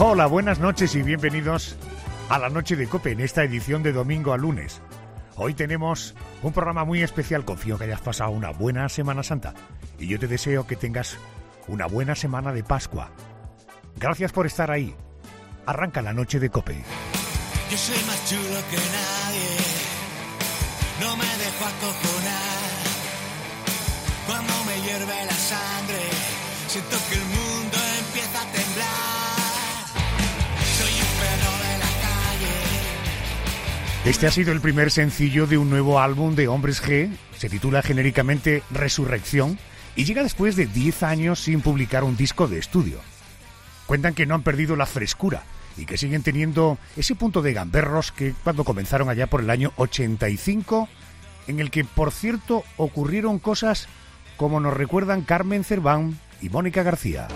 Hola, buenas noches y bienvenidos a la Noche de Cope en esta edición de domingo a lunes. Hoy tenemos un programa muy especial. Confío que hayas pasado una buena Semana Santa y yo te deseo que tengas una buena semana de Pascua. Gracias por estar ahí. Arranca la Noche de Cope. Yo soy más chulo que nadie, no me dejo acojonar. Cuando me hierve la sangre, siento que el Este ha sido el primer sencillo de un nuevo álbum de Hombres G. Se titula genéricamente Resurrección y llega después de 10 años sin publicar un disco de estudio. Cuentan que no han perdido la frescura y que siguen teniendo ese punto de gamberros que cuando comenzaron allá por el año 85, en el que, por cierto, ocurrieron cosas como nos recuerdan Carmen Cerván y Mónica García.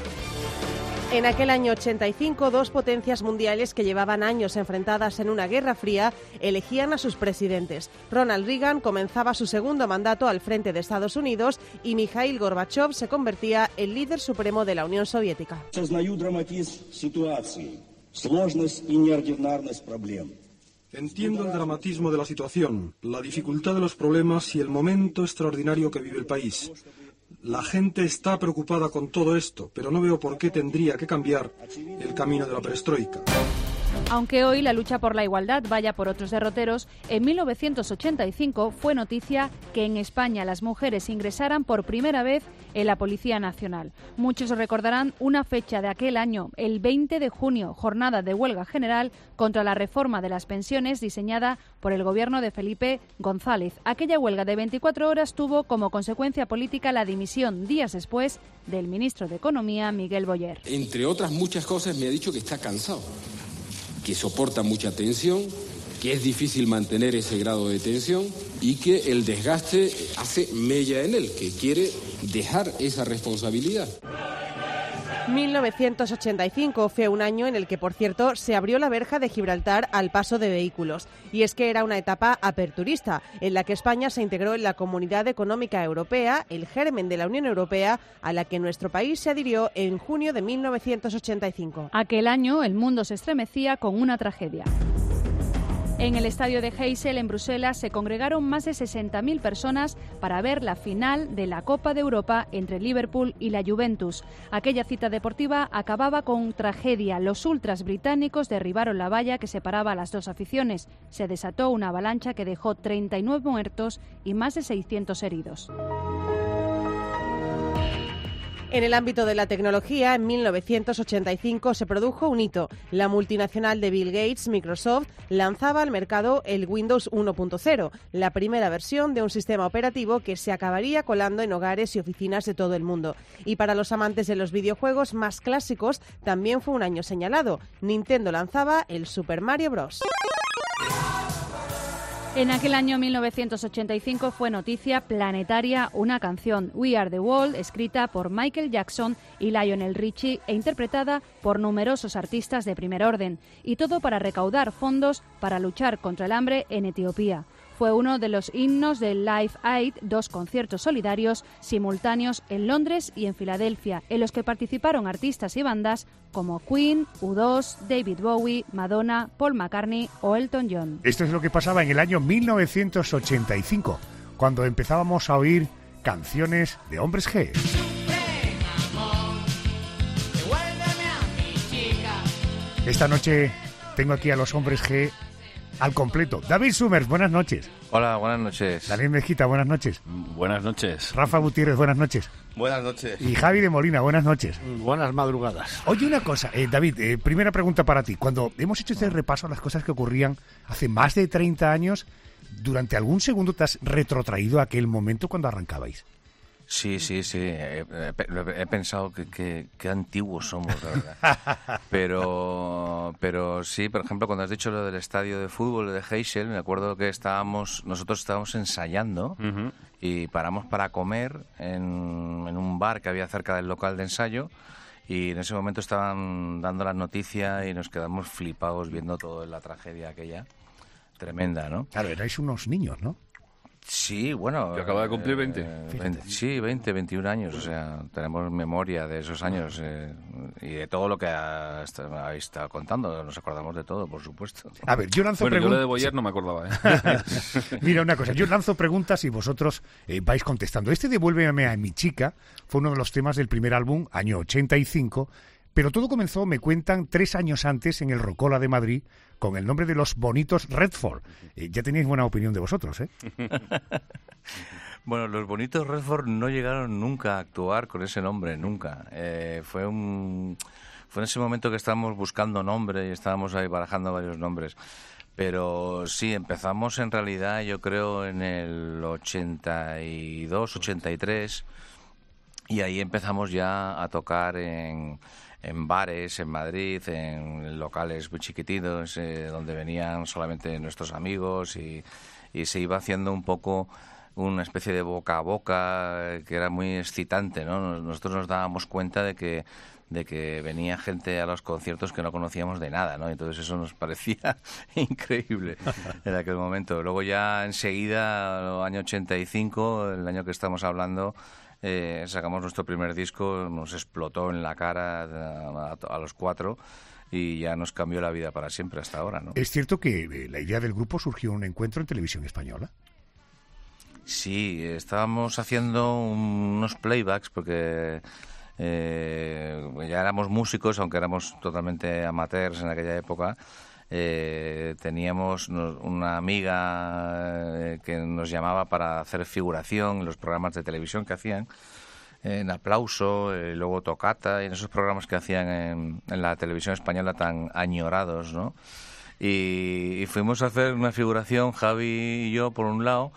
En aquel año 85, dos potencias mundiales que llevaban años enfrentadas en una guerra fría elegían a sus presidentes. Ronald Reagan comenzaba su segundo mandato al frente de Estados Unidos y Mikhail Gorbachev se convertía en líder supremo de la Unión Soviética. Entiendo el dramatismo de la situación, la dificultad de los problemas y el momento extraordinario que vive el país. La gente está preocupada con todo esto, pero no veo por qué tendría que cambiar el camino de la perestroika. Aunque hoy la lucha por la igualdad vaya por otros derroteros, en 1985 fue noticia que en España las mujeres ingresaran por primera vez en la Policía Nacional. Muchos recordarán una fecha de aquel año, el 20 de junio, jornada de huelga general contra la reforma de las pensiones diseñada por el gobierno de Felipe González. Aquella huelga de 24 horas tuvo como consecuencia política la dimisión días después del ministro de Economía, Miguel Boyer. Entre otras muchas cosas me ha dicho que está cansado, que soporta mucha tensión, que es difícil mantener ese grado de tensión y que el desgaste hace mella en él, que quiere dejar esa responsabilidad. 1985 fue un año en el que, por cierto, se abrió la verja de Gibraltar al paso de vehículos. Y es que era una etapa aperturista, en la que España se integró en la Comunidad Económica Europea, el germen de la Unión Europea, a la que nuestro país se adhirió en junio de 1985. Aquel año el mundo se estremecía con una tragedia. En el estadio de Heysel, en Bruselas, se congregaron más de 60.000 personas para ver la final de la Copa de Europa entre Liverpool y la Juventus. Aquella cita deportiva acababa con tragedia. Los ultras británicos derribaron la valla que separaba a las dos aficiones. Se desató una avalancha que dejó 39 muertos y más de 600 heridos. En el ámbito de la tecnología, en 1985 se produjo un hito. La multinacional de Bill Gates, Microsoft, lanzaba al mercado el Windows 1.0, la primera versión de un sistema operativo que se acabaría colando en hogares y oficinas de todo el mundo. Y para los amantes de los videojuegos más clásicos, también fue un año señalado. Nintendo lanzaba el Super Mario Bros. En aquel año 1985 fue noticia planetaria una canción, We Are the World, escrita por Michael Jackson y Lionel Richie e interpretada por numerosos artistas de primer orden, y todo para recaudar fondos para luchar contra el hambre en Etiopía. Fue uno de los himnos del Live Aid, dos conciertos solidarios simultáneos en Londres y en Filadelfia, en los que participaron artistas y bandas como Queen, U2, David Bowie, Madonna, Paul McCartney o Elton John. Esto es lo que pasaba en el año 1985, cuando empezábamos a oír canciones de hombres G. Esta noche tengo aquí a los hombres G al completo. David Summers, buenas noches. Hola, buenas noches. Daniel Mezquita, buenas noches. Buenas noches. Rafa Gutiérrez, buenas noches. Buenas noches. Y Javi de Molina, buenas noches. Buenas madrugadas. Oye, una cosa, eh, David, eh, primera pregunta para ti. Cuando hemos hecho este repaso a las cosas que ocurrían hace más de 30 años, ¿durante algún segundo te has retrotraído a aquel momento cuando arrancabais? Sí, sí, sí. He, he- he pensado que, que- que antiguos somos, la verdad. Pero, pero sí, por ejemplo, cuando has dicho lo del estadio de fútbol de Heysel, me acuerdo que estábamos, nosotros estábamos ensayando y paramos para comer en, en un bar que había cerca del local de ensayo y en ese momento estaban dando la noticia y nos quedamos flipados viendo toda la tragedia aquella. Tremenda, ¿no? Claro, erais unos niños, ¿no? Sí, bueno. Que acaba de cumplir 20. Eh, sí, 20, 21 años. O sea, tenemos memoria de esos años eh, y de todo lo que ha, está, estado contando. Nos acordamos de todo, por supuesto. A ver, yo lanzo bueno, preguntas. Yo de Boyer no me acordaba. ¿eh? Mira, una cosa. Yo lanzo preguntas y vosotros eh, vais contestando. Este Devuélveme a mi chica fue uno de los temas del primer álbum, año 85. Pero todo comenzó, me cuentan, tres años antes en el Rocola de Madrid con el nombre de los bonitos Redford. Eh, ya tenéis buena opinión de vosotros, ¿eh? bueno, los bonitos Redford no llegaron nunca a actuar con ese nombre, nunca. Eh, fue un fue en ese momento que estábamos buscando nombre y estábamos ahí barajando varios nombres. Pero sí, empezamos en realidad, yo creo, en el 82, 83, y ahí empezamos ya a tocar en, en bares en Madrid, en locales muy chiquititos, eh, donde venían solamente nuestros amigos y, se iba haciendo un poco una especie de boca a boca que era muy excitante, ¿no? Nosotros nos dábamos cuenta de que de que venía gente a los conciertos que no conocíamos de nada, ¿no? Entonces eso nos parecía increíble en aquel momento. Luego ya enseguida, el año 85, el año que estamos hablando, eh, sacamos nuestro primer disco, nos explotó en la cara a, a, a, los cuatro y ya nos cambió la vida para siempre hasta ahora, ¿no? ¿Es cierto que eh, la idea del grupo surgió en un encuentro en televisión española? Sí, estábamos haciendo unos playbacks porque eh, ya éramos músicos, aunque éramos totalmente amateurs en aquella época. Eh, teníamos una amiga eh, que nos llamaba para hacer figuración en los programas de televisión que hacían, en aplauso, eh, luego tocata, y en esos programas que hacían en, en la televisión española tan añorados, ¿no? Y, y, fuimos a hacer una figuración, Javi y yo, por un lado,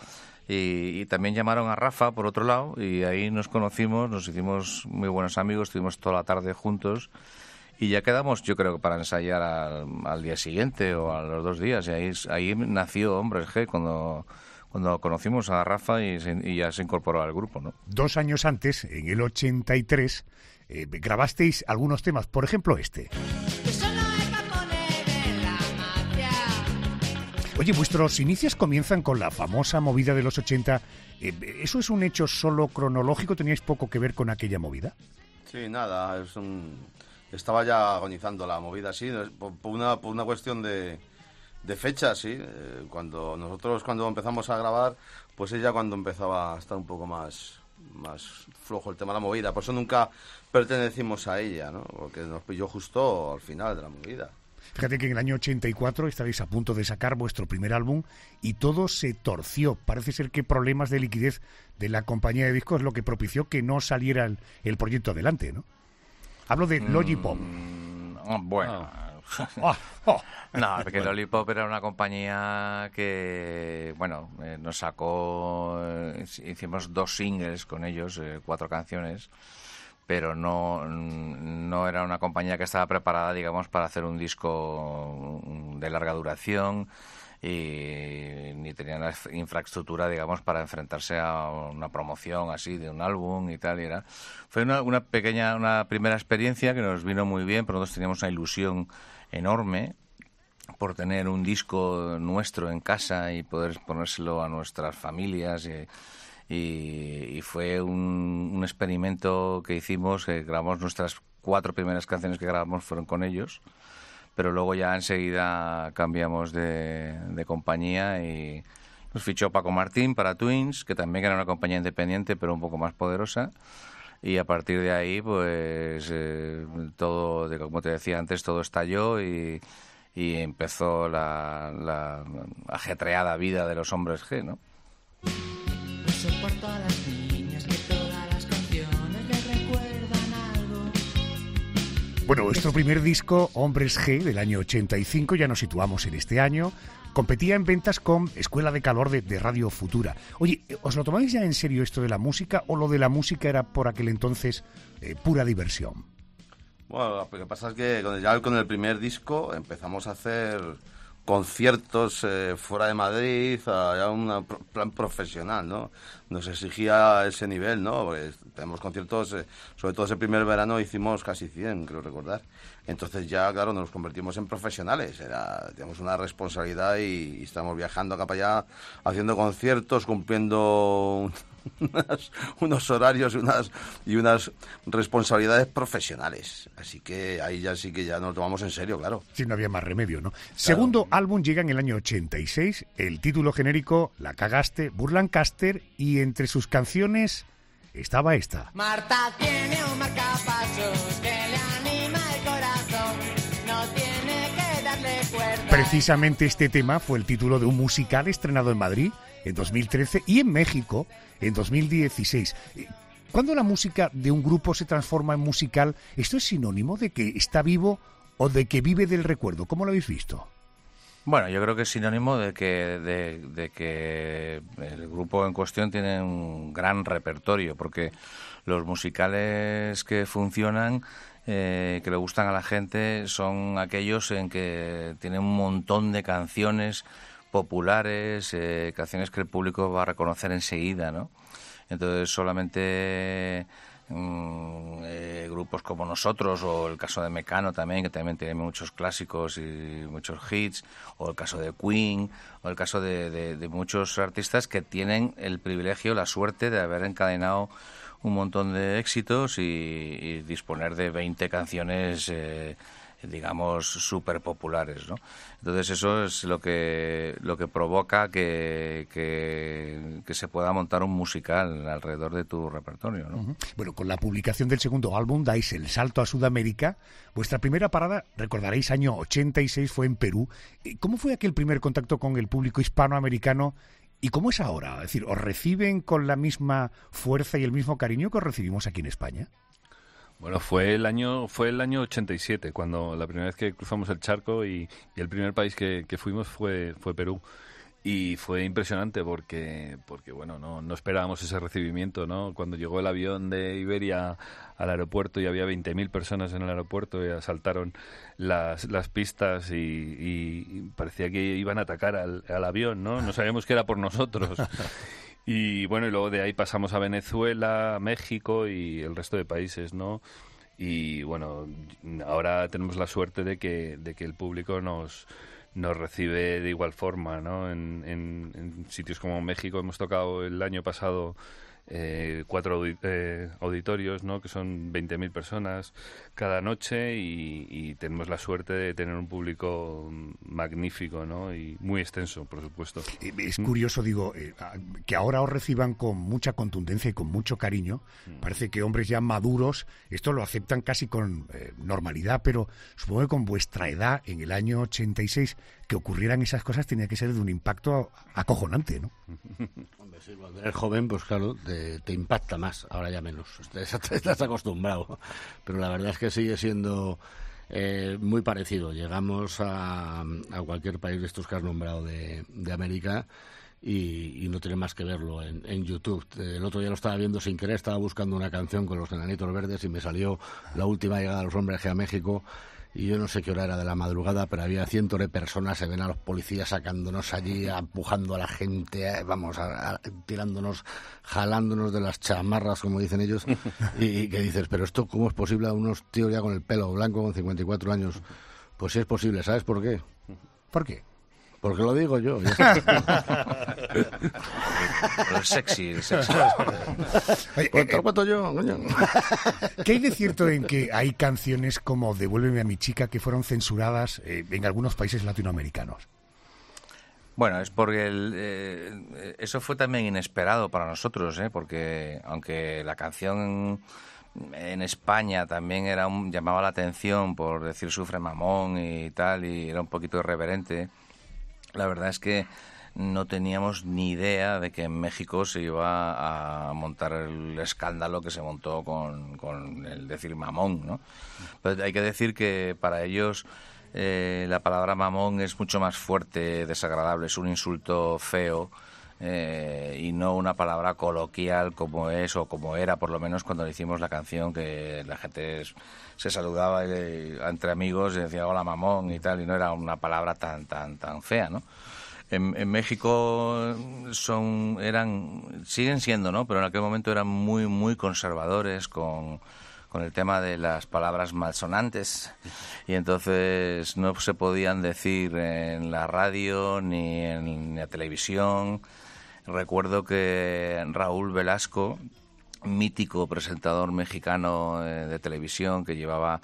y, y, también llamaron a Rafa, por otro lado, y ahí nos conocimos, nos hicimos muy buenos amigos, estuvimos toda la tarde juntos y ya quedamos, yo creo que para ensayar al, al, día siguiente o a los dos días. Y ahí, ahí nació Hombres G cuando, cuando conocimos a Rafa y, se, y, ya se incorporó al grupo. ¿no? Dos años antes, en el 83, eh, grabasteis algunos temas, por ejemplo este. Oye, vuestros inicios comienzan con la famosa movida de los 80. Eh, ¿Eso es un hecho solo cronológico? ¿Teníais poco que ver con aquella movida? Sí, nada, es un estaba ya agonizando la movida así, por, por, una, por una cuestión de, de fecha, sí. Eh, cuando nosotros cuando empezamos a grabar, pues ella cuando empezaba a estar un poco más, más flojo el tema de la movida. Por eso nunca pertenecimos a ella, ¿no? Porque nos pilló justo al final de la movida. Fíjate que en el año 84 estaréis a punto de sacar vuestro primer álbum y todo se torció. Parece ser que problemas de liquidez de la compañía de discos es lo que propició que no saliera el, el proyecto adelante, ¿no? Hablo de Logipop. Mm, bueno. Oh. Oh. no, porque Lollipop era una compañía que, bueno, eh, nos sacó, eh, hicimos dos singles con ellos, eh, cuatro canciones, pero no, no era una compañía que estaba preparada, digamos, para hacer un disco de larga duración y ni tenían la infraestructura, digamos, para enfrentarse a una promoción así de un álbum y tal. Y era. Fue una, una pequeña, una primera experiencia que nos vino muy bien, pero nosotros teníamos una ilusión enorme por tener un disco nuestro en casa y poder ponérselo a nuestras familias y, y, y fue un, experimento que hicimos, grabamos nuestras cuatro primeras canciones que grabamos fueron con ellos pero luego ya enseguida cambiamos de, de compañía y nos fichó Paco Martín para Twins, que también era una compañía independiente, pero un poco más poderosa. Y a partir de ahí, pues eh, todo, como te decía antes, todo estalló y, y empezó la, la, ajetreada vida de los hombres G, ¿no? No Bueno, vuestro primer disco, Hombres G, del año 85, ya nos situamos en este año, competía en ventas con Escuela de Calor de, Radio Futura. Oye, ¿os lo tomáis ya en serio esto de la música o lo de la música era por aquel entonces eh, pura diversión? Bueno, lo que pasa es que ya con el primer disco empezamos a hacer conciertos eh, fuera de Madrid, a, un plan profesional, ¿no? Nos exigía ese nivel, ¿no? Tenemos conciertos, eh, sobre todo ese primer verano hicimos casi 100, creo recordar. Entonces ya, claro, nos convertimos en profesionales. Era, teníamos una responsabilidad y, estamos viajando acá para allá, haciendo conciertos, cumpliendo unos horarios unas, y unas responsabilidades profesionales. Así que ahí ya sí que ya nos tomamos en serio, claro. Sí, no había más remedio, ¿no? Segundo álbum llega en el año 86, el título genérico La cagaste, Burlancaster, y entre sus canciones estaba esta. Marta tiene un marcapasos que le anima Precisamente este tema fue el título de un musical estrenado en Madrid en 2013 y en México en 2016. ¿Cuándo la música de un grupo se transforma en musical, esto es sinónimo de que está vivo o de que vive del recuerdo? ¿Cómo lo habéis visto? Bueno, yo creo que es sinónimo de que, de, que el grupo en cuestión tiene un gran repertorio, porque los musicales que funcionan, eh, que le gustan a la gente, son aquellos en que tienen un montón de canciones populares, eh, canciones que el público va a reconocer enseguida, ¿no? Entonces solamente mm, eh, grupos como nosotros o el caso de Mecano también, que también tiene muchos clásicos y muchos hits, o el caso de Queen, o el caso de, muchos artistas que tienen el privilegio, la suerte de haber encadenado un montón de éxitos y, disponer de 20 canciones eh, digamos, súper populares, ¿no? Entonces eso es lo que, lo que provoca que, que, se pueda montar un musical alrededor de tu repertorio, ¿no? Bueno, con la publicación del segundo álbum dais el salto a Sudamérica. Vuestra primera parada, recordaréis, año 86 fue en Perú. ¿Cómo fue aquel primer contacto con el público hispanoamericano ¿Y cómo es ahora? Es decir, ¿os reciben con la misma fuerza y el mismo cariño que os recibimos aquí en España? Bueno, fue el año fue el año 87 cuando la primera vez que cruzamos el charco y, el primer país que, fuimos fue fue Perú y fue impresionante porque porque bueno no, no esperábamos ese recibimiento no cuando llegó el avión de Iberia al aeropuerto y había 20.000 personas en el aeropuerto y asaltaron las, las pistas y, parecía que iban a atacar al, al avión no no sabíamos que era por nosotros. Y bueno, y luego de ahí pasamos a Venezuela, México y el resto de países, ¿no? Y bueno, ahora tenemos la suerte de que, de que el público nos, nos recibe de igual forma, ¿no? En, en sitios como México hemos tocado el año pasado eh, cuatro eh, auditorios, ¿no? que son 20.000 personas cada noche y, tenemos la suerte de tener un público magnífico ¿no? y muy extenso, por supuesto. Es curioso, digo, eh, que ahora os reciban con mucha contundencia y con mucho cariño. Mm. Parece que hombres ya maduros esto lo aceptan casi con normalidad, pero supongo que con vuestra edad, en el año 86, que ocurrieran esas cosas tenía que ser de un impacto acojonante, ¿no? Hombre, sí, cuando eres joven, pues claro, te, impacta más, ahora ya menos, estás acostumbrado, pero la verdad es que sigue siendo eh, muy parecido. Llegamos a, cualquier país de estos que has nombrado de, América y, no tiene más que verlo en, en, YouTube. El otro día lo estaba viendo sin querer, estaba buscando una canción con los enanitos verdes y me salió la última llegada de los hombres a México y yo no sé qué hora era de la madrugada, pero había cientos de personas, se ven a los policías sacándonos allí, empujando a la gente, eh, vamos, tirándonos, jalándonos de las chamarras, como dicen ellos, y, que dices, pero esto, ¿cómo es posible a unos tíos ya con el pelo blanco, con 54 años? Pues sí es posible, ¿sabes por qué? ¿Por qué? Porque lo digo yo. sexy, sexy. Oye, pues eh, yo, ¿Qué hay de cierto en que hay canciones como Devuélveme a mi chica que fueron censuradas eh, en algunos países latinoamericanos? Bueno, es porque eh, eso fue también inesperado para nosotros, porque aunque la canción en España también era un, llamaba la atención por decir sufre mamón y tal, y era un poquito irreverente la verdad es que no teníamos ni idea de que en México se iba a montar el escándalo que se montó con, el decir mamón, ¿no? Pero hay que decir que para ellos eh, la palabra mamón es mucho más fuerte, desagradable, es un insulto feo eh, y no una palabra coloquial como es o como era por lo menos cuando le hicimos la canción que la gente se saludaba entre amigos y decía hola mamón y tal y no era una palabra tan tan tan fea, ¿no? En, en, México son eran siguen siendo, ¿no? Pero en aquel momento eran muy muy conservadores con con el tema de las palabras malsonantes y entonces no se podían decir en la radio ni en la televisión. Recuerdo que Raúl Velasco, mítico presentador mexicano eh, de televisión que llevaba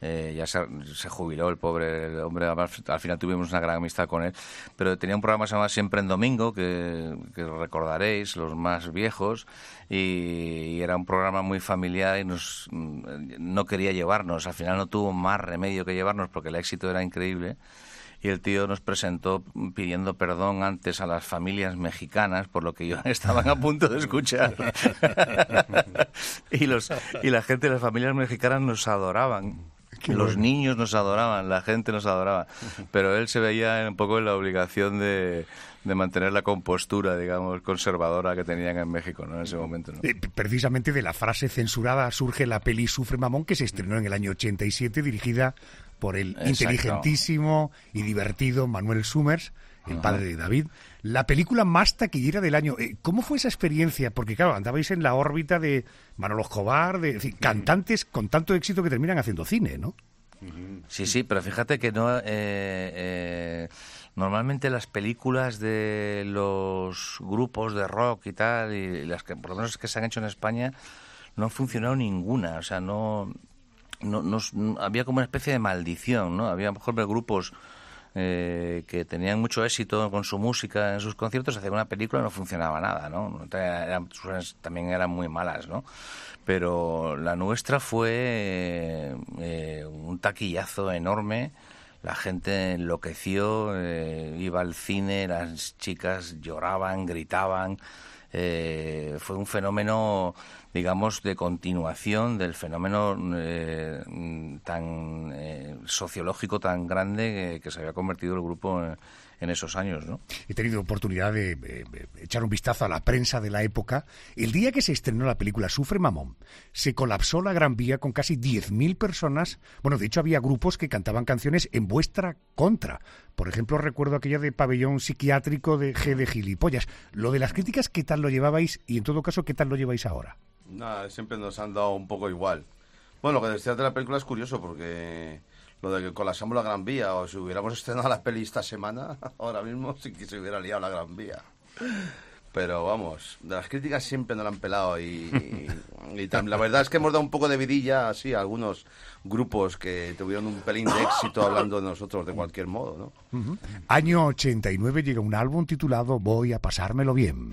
eh, ya se, jubiló el pobre hombre, al final tuvimos una gran amistad con él, pero tenía un programa que se Siempre en Domingo, que, recordaréis, los más viejos, y, era un programa muy familiar y nos, mm, no quería llevarnos, al final no tuvo más remedio que llevarnos porque el éxito era increíble y el tío nos presentó pidiendo perdón antes a las familias mexicanas por lo que yo estaban a punto de escuchar y los y la gente de las familias mexicanas nos adoraban los niños nos adoraban, la gente nos adoraba, pero él se veía un poco en la obligación de, de mantener la compostura, digamos, conservadora que tenían en México ¿no? en ese momento. Eh, precisamente de la frase censurada surge la peli Sufre Mamón, que se estrenó en el año 87, dirigida por el inteligentísimo y divertido Manuel Summers, el padre de David. La película más taquillera del año. Eh, ¿Cómo fue esa experiencia? Porque, claro, andabais en la órbita de Manolo Escobar, de cantantes con tanto éxito que terminan haciendo cine, ¿no? Sí, sí, pero fíjate que no. Eh, eh, normalmente las películas de los grupos de rock y tal, y las que por lo menos que se han hecho en España, no han funcionado ninguna. O sea, no, no, había como una especie de maldición, ¿no? Había, por ejemplo, grupos eh, que tenían mucho éxito con su música en sus conciertos, hacer una película no funcionaba nada, ¿no? también eran muy malas, ¿no? Pero la nuestra fue eh, un taquillazo enorme, la gente enloqueció, eh, iba al cine, las chicas lloraban, gritaban, fue un fenómeno digamos, de continuación del fenómeno eh, tan eh, sociológico tan grande que, se había convertido el grupo en, esos años, ¿no? He tenido oportunidad de, echar un vistazo a la prensa de la época. El día que se estrenó la película Sufre Mamón, se colapsó la Gran Vía con casi 10.000 personas. Bueno, de hecho había grupos que cantaban canciones en vuestra contra. Por ejemplo, recuerdo aquella de pabellón psiquiátrico de G de gilipollas. Lo de las críticas, ¿qué tal lo llevabais? Y en todo caso, ¿qué tal lo lleváis ahora? Nada, siempre nos han dado un poco igual. Bueno, lo que decías de la película es curioso porque lo de que colapsamos la Gran Vía o si hubiéramos estrenado la peli esta semana, ahora mismo sí que se hubiera liado la Gran Vía. Pero vamos, de las críticas siempre nos la han pelado y, la verdad es que hemos dado un poco de vidilla así a algunos grupos que tuvieron un pelín de éxito hablando de nosotros de cualquier modo, ¿no? Año 89 llega un álbum titulado Voy a pasármelo bien.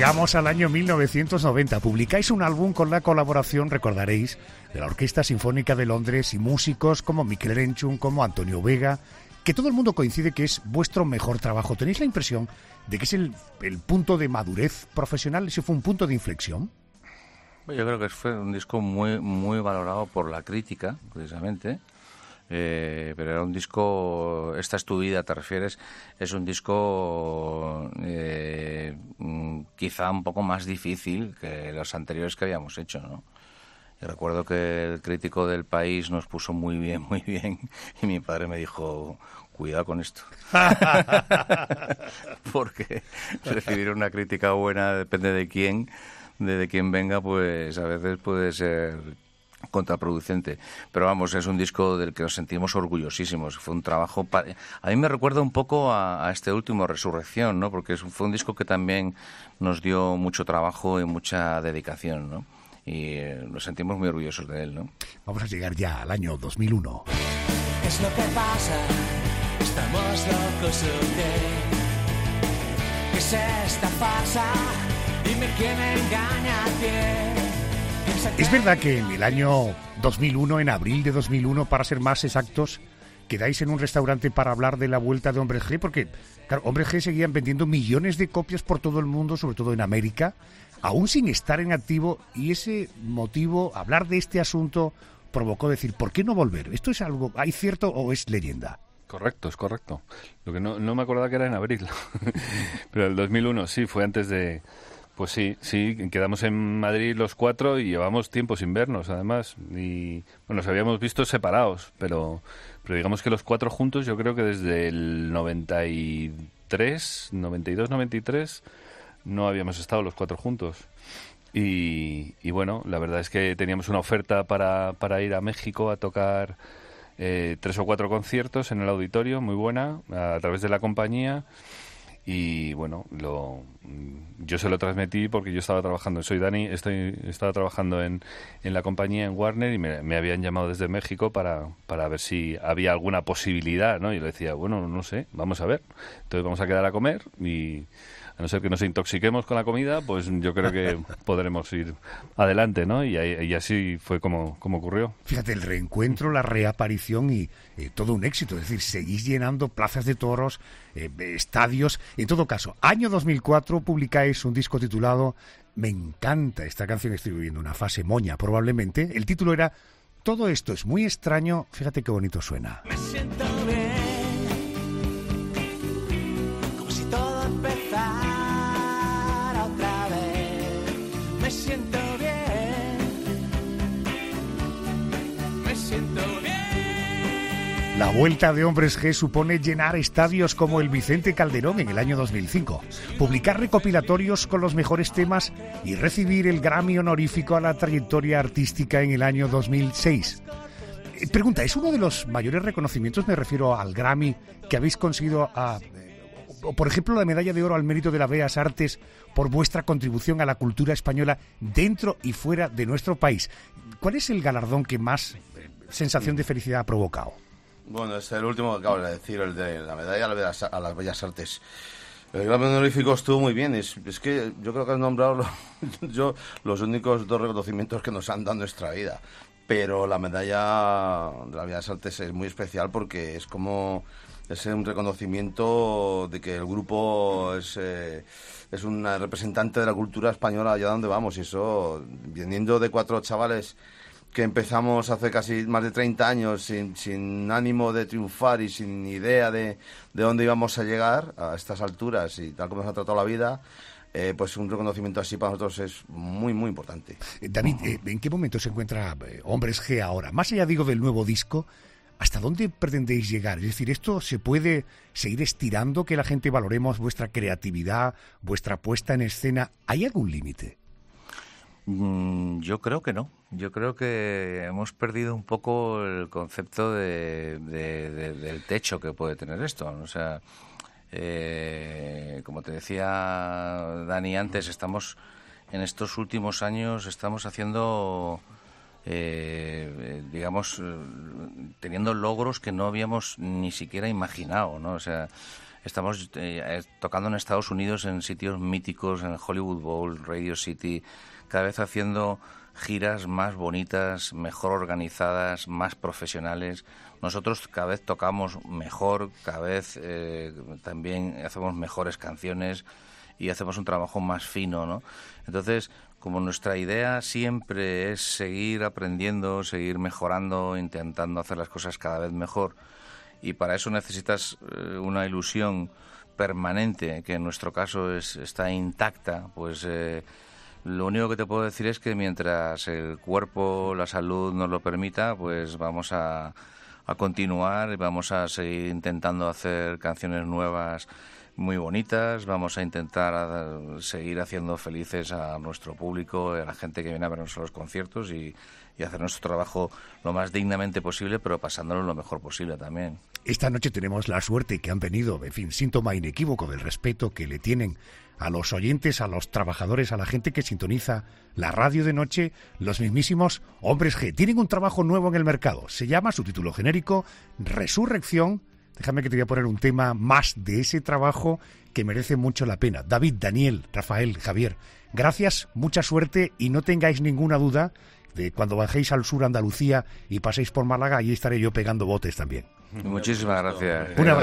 Llegamos al año 1990. Publicáis un álbum con la colaboración, recordaréis, de la Orquesta Sinfónica de Londres y músicos como Mikel Renchun, como Antonio Vega, que todo el mundo coincide que es vuestro mejor trabajo. ¿Tenéis la impresión de que es el, punto de madurez profesional? ¿Ese fue un punto de inflexión? Yo creo que fue un disco muy, muy valorado por la crítica, precisamente. Eh, pero era un disco, esta es tu vida, te refieres, es un disco eh, mm, quizá un poco más difícil que los anteriores que habíamos hecho, ¿no? Y recuerdo que el crítico del país nos puso muy bien, muy bien, y mi padre me dijo, cuidado con esto. Porque recibir una crítica buena depende de quién, de quién venga, pues a veces puede ser contraproducente. Pero vamos, es un disco del que nos sentimos orgullosísimos. Fue un trabajo. A mí me recuerda un poco a, este último, Resurrección, ¿no? Porque fue un disco que también nos dio mucho trabajo y mucha dedicación, ¿no? Y eh, nos sentimos muy orgullosos de él, ¿no? Vamos a llegar ya al año 2001. Es lo que pasa, estamos locos? ¿Qué es esta farsa? Dime quién engaña a quién Es verdad que en el año 2001, en abril de 2001, para ser más exactos, quedáis en un restaurante para hablar de la vuelta de Hombre G, porque, claro, Hombre G seguían vendiendo millones de copias por todo el mundo, sobre todo en América, aún sin estar en activo, y ese motivo, hablar de este asunto, provocó decir, ¿por qué no volver? ¿Esto es algo, hay cierto o es leyenda? Correcto, es correcto. Lo que no, no me acordaba que era en abril, pero el 2001 sí, fue antes de, pues sí, sí, quedamos en Madrid los cuatro y llevamos tiempo sin vernos, además. Y bueno, nos habíamos visto separados, pero, pero digamos que los cuatro juntos, yo creo que desde el 93, 92, 93, no habíamos estado los cuatro juntos. Y, y bueno, la verdad es que teníamos una oferta para, para ir a México a tocar eh, tres o cuatro conciertos en el auditorio, muy buena, a través de la compañía y bueno, lo, yo se lo transmití porque yo estaba trabajando, soy Dani, estoy, estaba trabajando en, en la compañía en Warner y me, me, habían llamado desde México para, para ver si había alguna posibilidad, ¿no? Y le decía, bueno, no sé, vamos a ver. Entonces vamos a quedar a comer y a no ser que nos intoxiquemos con la comida, pues yo creo que podremos ir adelante, ¿no? Y, y así fue como, como, ocurrió. Fíjate, el reencuentro, la reaparición y eh, todo un éxito. Es decir, seguís llenando plazas de toros, eh, estadios. En todo caso, año 2004 publicáis un disco titulado Me encanta esta canción, estoy viviendo una fase moña probablemente. El título era Todo esto es muy extraño. Fíjate qué bonito suena. Me siento bien. La vuelta de Hombres G supone llenar estadios como el Vicente Calderón en el año 2005, publicar recopilatorios con los mejores temas y recibir el Grammy honorífico a la trayectoria artística en el año 2006. Eh, Pregunta, ¿es uno de los mayores reconocimientos, me refiero al Grammy, que habéis conseguido a, o por ejemplo la medalla de oro al mérito de las Bellas Artes por vuestra contribución a la cultura española dentro y fuera de nuestro país? ¿Cuál es el galardón que más eh, sensación de felicidad ha provocado? Bueno, es el último que acabo de decir, el de la medalla a las Bellas Artes. El Grammy honorífico estuvo muy bien. Es, es, que yo creo que has nombrado lo, yo, los únicos dos reconocimientos que nos han dado en nuestra vida. Pero la medalla de las Bellas Artes es muy especial porque es como es un reconocimiento de que el grupo es, eh, es un representante de la cultura española allá donde vamos. Y eso, viniendo de cuatro chavales que empezamos hace casi más de 30 años sin, sin ánimo de triunfar y sin idea de, de, dónde íbamos a llegar a estas alturas y tal como nos ha tratado la vida, eh, pues un reconocimiento así para nosotros es muy, muy importante. Eh, David, eh, ¿en qué momento se encuentra Hombres G ahora? Más allá, digo, del nuevo disco, ¿hasta dónde pretendéis llegar? Es decir, ¿esto se puede seguir estirando, que la gente valoremos vuestra creatividad, vuestra puesta en escena? ¿Hay algún límite? Mm, Yo creo que no. Yo creo que hemos perdido un poco el concepto de, de, de, del techo que puede tener esto. O sea, eh, como te decía Dani antes, estamos en estos últimos años estamos haciendo, eh, digamos, teniendo logros que no habíamos ni siquiera imaginado, ¿no? O sea, estamos eh, tocando en Estados Unidos en sitios míticos, en Hollywood Bowl, Radio City, cada vez haciendo giras más bonitas, mejor organizadas, más profesionales. Nosotros cada vez tocamos mejor, cada vez eh, también hacemos mejores canciones y hacemos un trabajo más fino, ¿no? Entonces, como nuestra idea siempre es seguir aprendiendo, seguir mejorando, intentando hacer las cosas cada vez mejor, y para eso necesitas eh, una ilusión permanente, que en nuestro caso es, está intacta, pues... Eh, lo único que te puedo decir es que mientras el cuerpo, la salud nos lo permita, pues vamos a, a continuar y vamos a seguir intentando hacer canciones nuevas muy bonitas, vamos a intentar seguir haciendo felices a nuestro público, a la gente que viene a vernos a los conciertos y, y hacer nuestro trabajo lo más dignamente posible, pero pasándolo lo mejor posible también. Esta noche tenemos la suerte que han venido, en fin, síntoma inequívoco del respeto que le tienen a los oyentes, a los trabajadores, a la gente que sintoniza la radio de noche, los mismísimos hombres G. Tienen un trabajo nuevo en el mercado. Se llama, su título genérico, Resurrección. Déjame que te voy a poner un tema más de ese trabajo que merece mucho la pena. David, Daniel, Rafael, Javier, gracias, mucha suerte y no tengáis ninguna duda de cuando bajéis al sur Andalucía y paséis por Málaga, allí estaré yo pegando botes también. Muchísimas gracias. Un abrazo.